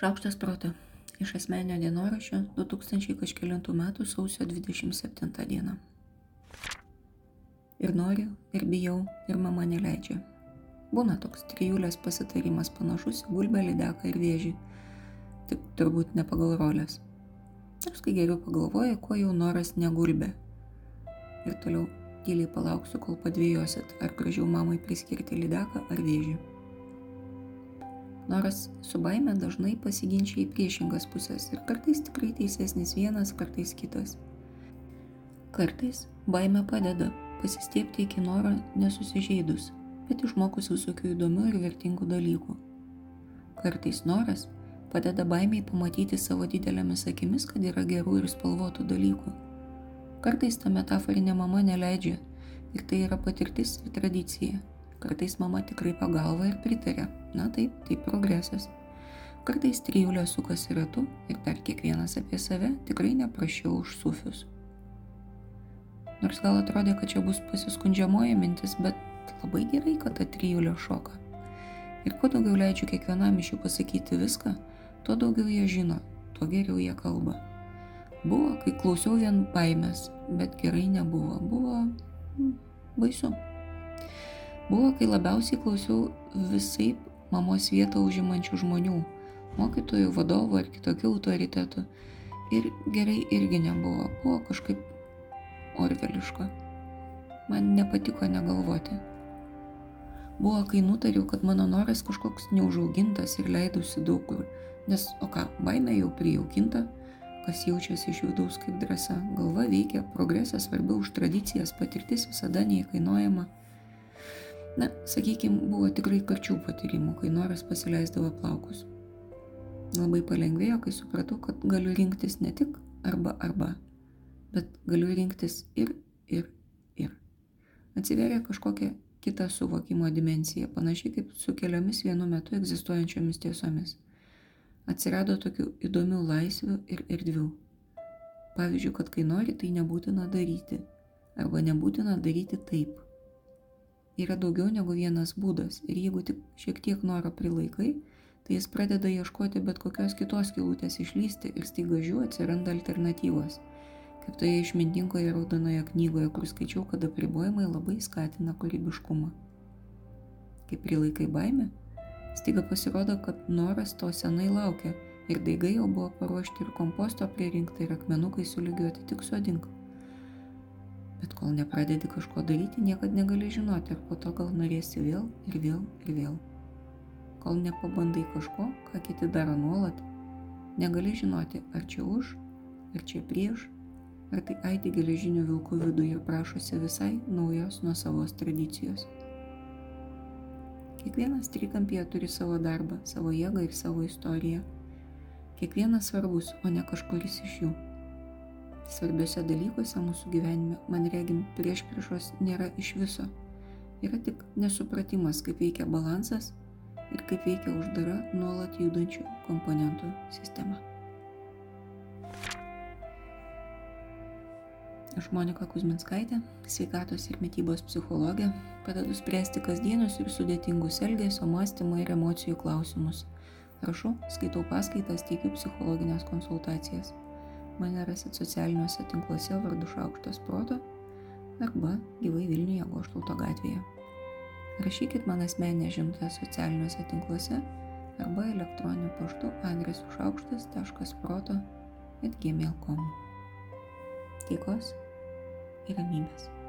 Šaukštas proto. Iš asmenio dienoraščio 2000 kažkėlintų metų sausio 27 dieną. Ir noriu, ir bijau, ir mama neleidžia. Būna toks trijulės pasitarimas panašus į gulbę, lydeką ir vėžį. Tik turbūt ne pagal rolės. Nors kai geriau pagalvoja, kuo jau noras negulbė. Ir toliau tyliai palauksiu, kol padvėjosit, ar gražiau mamai priskirti lydeką ar vėžį. Noras su baime dažnai pasiginčia į priešingas pusės ir kartais tikrai teisesnis vienas, kartais kitas. Kartais baime padeda pasistiepti iki noro nesusižeidus, bet išmokus visokių įdomių ir vertingų dalykų. Kartais noras padeda baimiai pamatyti savo didelėmis akimis, kad yra gerų ir spalvotų dalykų. Kartais ta metaforinė mama neleidžia ir tai yra patirtis ir tradicija Kartais mama tikrai pagalva ir pritarė. Na taip, tai progresas. Kartais trijulė sukasi ratu ir dar kiekvienas apie save tikrai neprašiau už sufius. Nors gal atrodė, kad čia bus pasiskundžiamoji mintis, bet labai gerai, kad ta trijulė šoka. Ir kuo daugiau leidžiu kiekvienam iš jų pasakyti viską, tuo daugiau jie žino, tuo geriau jie kalba. Buvo, kai klausiau vien baimės, bet gerai nebuvo. Buvo hmm, baisu. Buvo, kai labiausiai klausiau visai mamos vietą užimančių žmonių - mokytojų, vadovų ar kitokių autoritetų. Ir gerai irgi nebuvo, buvo kažkaip orveliška. Man nepatiko negalvoti. Buvo, kai nutariau, kad mano noras kažkoks neužaugintas ir leidusi daug kur. Nes, o ką, baime jau prijaukinta, kas jaučiasi iš vidaus kaip drąsa, galva veikia, progresas svarbiau už tradicijas, patirtis visada neįkainuojama. Na, sakykime, buvo tikrai karčių patyrimų, kai noras pasileisdavo plaukus. Labai palengvėjo, kai supratau, kad galiu rinktis ne tik arba arba, bet galiu rinktis ir, ir, ir. Atsiveria kažkokia kita suvokimo dimensija, panašiai kaip su keliomis vienu metu egzistuojančiomis tiesomis. Atsirado tokių įdomių laisvių ir erdvių. Pavyzdžiui, kad kai nori, tai nebūtina daryti. Arba nebūtina daryti taip yra daugiau negu vienas būdas ir jeigu tik šiek tiek noro prilaikai, tai jis pradeda ieškoti bet kokios kitos kilutės išlysti ir staiga žiū atsiranda alternatyvos. Kaip toje išmintingoje raudonoje knygoje, kur skaičiau, kad apribojimai labai skatina kūrybiškumą. Kai prilaikai baimę, staiga pasirodo, kad noras to senai laukia ir daigai jau buvo paruošti ir komposto pririnkta ir akmenukai sulygiuoti tik sodink. Bet kol nepradedi kažko daryti, niekada negali žinoti, ar po to gal norėsi vėl ir vėl ir vėl. Kol nepabandai kažko, ką kiti daro nuolat, negali žinoti, ar čia už, ar čia prieš, ar tai aidi geležinių vilkų viduje ir prašosi visai naujos nuo savos tradicijos. Kiekvienas trikampyje turi savo darbą, savo jėgą ir savo istoriją. Kiekvienas svarbus, o ne kažkuris iš jų svarbiuose dalykuose mūsų gyvenime, man regim, prieš priešos nėra iš viso. Yra tik nesupratimas, kaip veikia balansas ir kaip veikia uždara nuolat judančių komponentų sistema. Aš Monika Kuzminskaitė, sveikatos ir mytybos psichologė, padedu spręsti kasdienius ir sudėtingus elgesio, mąstymo ir emocijų klausimus. Rašau, skaitau paskaitas, teikiu psichologinės konsultacijas. Mane rasit socialiniuose tinkluose vardu Šaukštas Proto arba gyvai Vilniuje Goštauto gatvėje. Rašykit man asmenę žinutę socialiniuose tinkluose arba elektroniniu paštu adresu šaukštas.proto atgmail.com. Taikos ir ramybės.